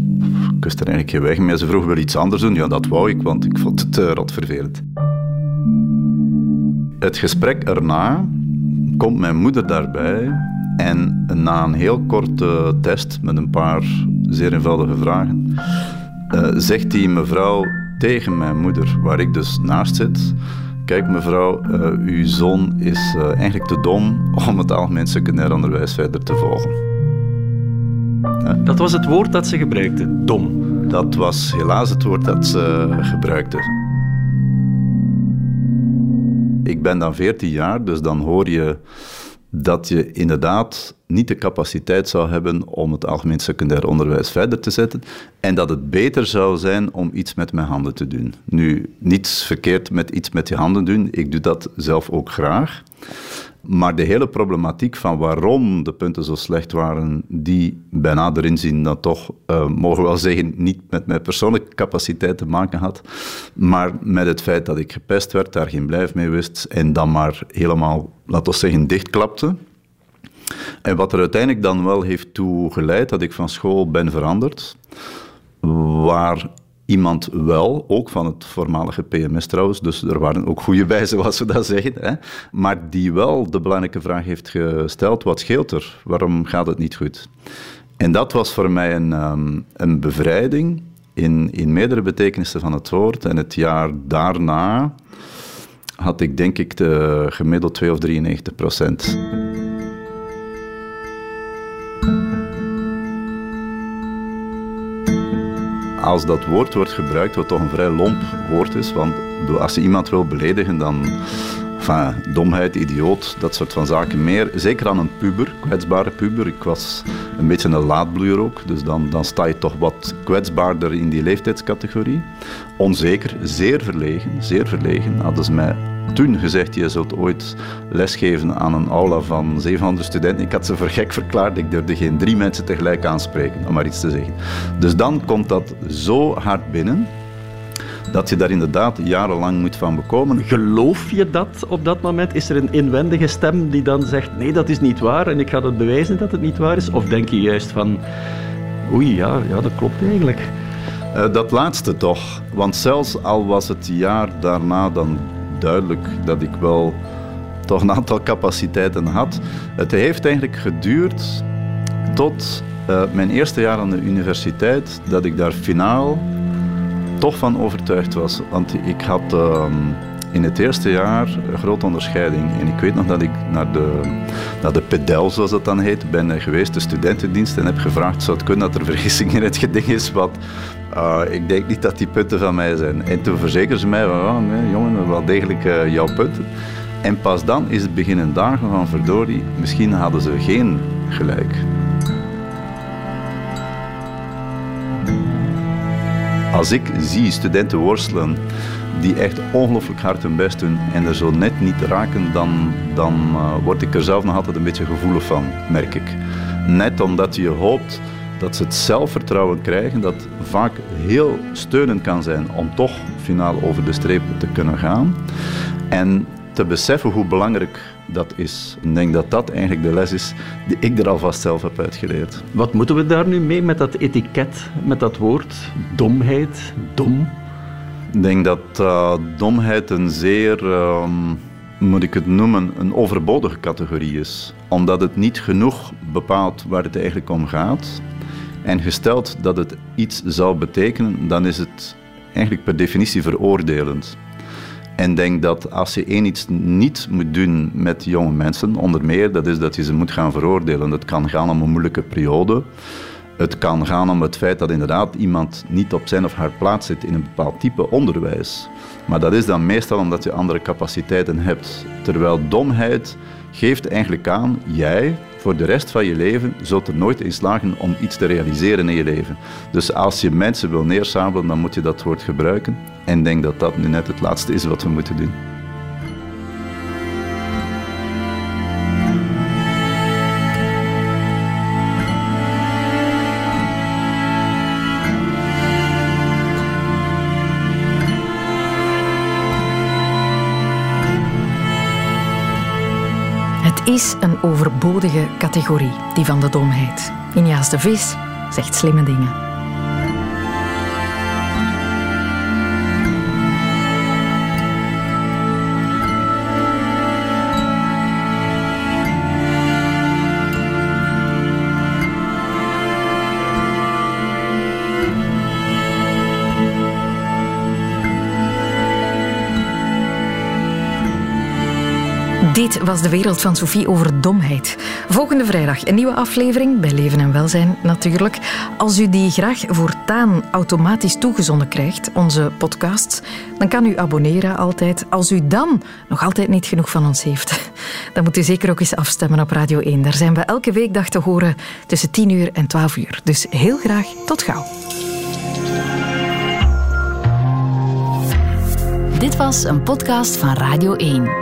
ik wist er eigenlijk geen weg mee. Ze vroeg wel iets anders doen. Ja, dat wou ik, want ik vond het uh, rotvervelend. Het gesprek erna komt mijn moeder daarbij en na een heel korte test met een paar zeer eenvoudige vragen, uh, zegt die mevrouw tegen mijn moeder, waar ik dus naast zit, Kijk mevrouw, uh, uw zoon is uh, eigenlijk te dom om het algemeen secundair onderwijs verder te volgen. Dat was het woord dat ze gebruikte, dom. Dat was helaas het woord dat ze gebruikte. Ik ben dan 14 jaar, dus dan hoor je dat je inderdaad niet de capaciteit zou hebben om het algemeen secundair onderwijs verder te zetten en dat het beter zou zijn om iets met mijn handen te doen. Nu, niets verkeerd met iets met je handen doen, ik doe dat zelf ook graag. Maar de hele problematiek van waarom de punten zo slecht waren, die bij nader inzien dan toch, uh, mogen we wel zeggen, niet met mijn persoonlijke capaciteit te maken had, maar met het feit dat ik gepest werd, daar geen blijf mee wist en dan maar helemaal, laten we zeggen, dichtklapte. En wat er uiteindelijk dan wel heeft toe geleid dat ik van school ben veranderd, waar iemand wel, ook van het voormalige PMS trouwens, dus er waren ook goede bij, (laughs) zoals we dat zeggen, hè, maar die wel de belangrijke vraag heeft gesteld, wat scheelt er? Waarom gaat het niet goed? En dat was voor mij een, um, een bevrijding in, in meerdere betekenissen van het woord. En het jaar daarna had ik denk ik de gemiddeld 2 of 93 procent. Als dat woord wordt gebruikt, wat toch een vrij lomp woord is, want als je iemand wil beledigen, dan enfin, domheid, idioot, dat soort van zaken meer. Zeker aan een puber, kwetsbare puber. Ik was een beetje een laadbloeier ook, dus dan, dan sta je toch wat kwetsbaarder in die leeftijdscategorie. Onzeker, zeer verlegen, zeer verlegen. Hadden ze mij toen gezegd, je zult ooit lesgeven aan een aula van 700 studenten. Ik had ze voor gek verklaard, ik durfde geen drie mensen tegelijk aanspreken, om maar iets te zeggen. Dus dan komt dat zo hard binnen, dat je daar inderdaad jarenlang moet van bekomen. Geloof je dat op dat moment? Is er een inwendige stem die dan zegt, nee, dat is niet waar en ik ga het bewijzen dat het niet waar is? Of denk je juist van, oei, ja, ja dat klopt eigenlijk? Uh, dat laatste toch. Want zelfs al was het jaar daarna dan duidelijk dat ik wel toch een aantal capaciteiten had. Het heeft eigenlijk geduurd tot uh, mijn eerste jaar aan de universiteit dat ik daar finaal toch van overtuigd was. Want ik had uh, in het eerste jaar een grote onderscheiding. En ik weet nog dat ik naar de, naar de pedel, zoals dat dan heet, ben geweest, de studentendienst, en heb gevraagd, zou het kunnen dat er vergissing in het geding is, wat uh, ik denk niet dat die punten van mij zijn. En toen verzekerden ze mij, oh, nee, jongen, wel degelijk uh, jouw punten. En pas dan is het beginnen dagen van verdorie, misschien hadden ze geen gelijk. Als ik zie studenten worstelen die echt ongelooflijk hard hun best doen en er zo net niet raken, dan, dan uh, word ik er zelf nog altijd een beetje gevoelig van, merk ik. Net omdat je hoopt dat ze het zelfvertrouwen krijgen dat vaak heel steunend kan zijn om toch finaal over de streep te kunnen gaan. En te beseffen hoe belangrijk dat is. Ik denk dat dat eigenlijk de les is die ik er alvast zelf heb uitgeleerd. Wat moeten we daar nu mee met dat etiket, met dat woord domheid, dom? Ik denk dat uh, domheid een zeer, uh, moet ik het noemen, een overbodige categorie is. Omdat het niet genoeg bepaalt waar het eigenlijk om gaat. En gesteld dat het iets zou betekenen, dan is het eigenlijk per definitie veroordelend. En denk dat als je één iets niet moet doen met jonge mensen, onder meer, dat is dat je ze moet gaan veroordelen. Het kan gaan om een moeilijke periode. Het kan gaan om het feit dat inderdaad iemand niet op zijn of haar plaats zit in een bepaald type onderwijs. Maar dat is dan meestal omdat je andere capaciteiten hebt. Terwijl domheid geeft eigenlijk aan, jij voor de rest van je leven zult er nooit in slagen om iets te realiseren in je leven. Dus als je mensen wil neersabelen, dan moet je dat woord gebruiken. En denk dat dat nu net het laatste is wat we moeten doen. Is een overbodige categorie, die van de domheid. Injaas de Vis zegt slimme dingen. Dit was de wereld van Sophie over domheid. Volgende vrijdag een nieuwe aflevering bij Leven en Welzijn natuurlijk. Als u die graag voortaan automatisch toegezonden krijgt, onze podcasts, dan kan u abonneren altijd. Als u dan nog altijd niet genoeg van ons heeft, (laughs) dan moet u zeker ook eens afstemmen op Radio 1. Daar zijn we elke weekdag te horen tussen 10 uur en 12 uur. Dus heel graag tot gauw. Dit was een podcast van Radio 1.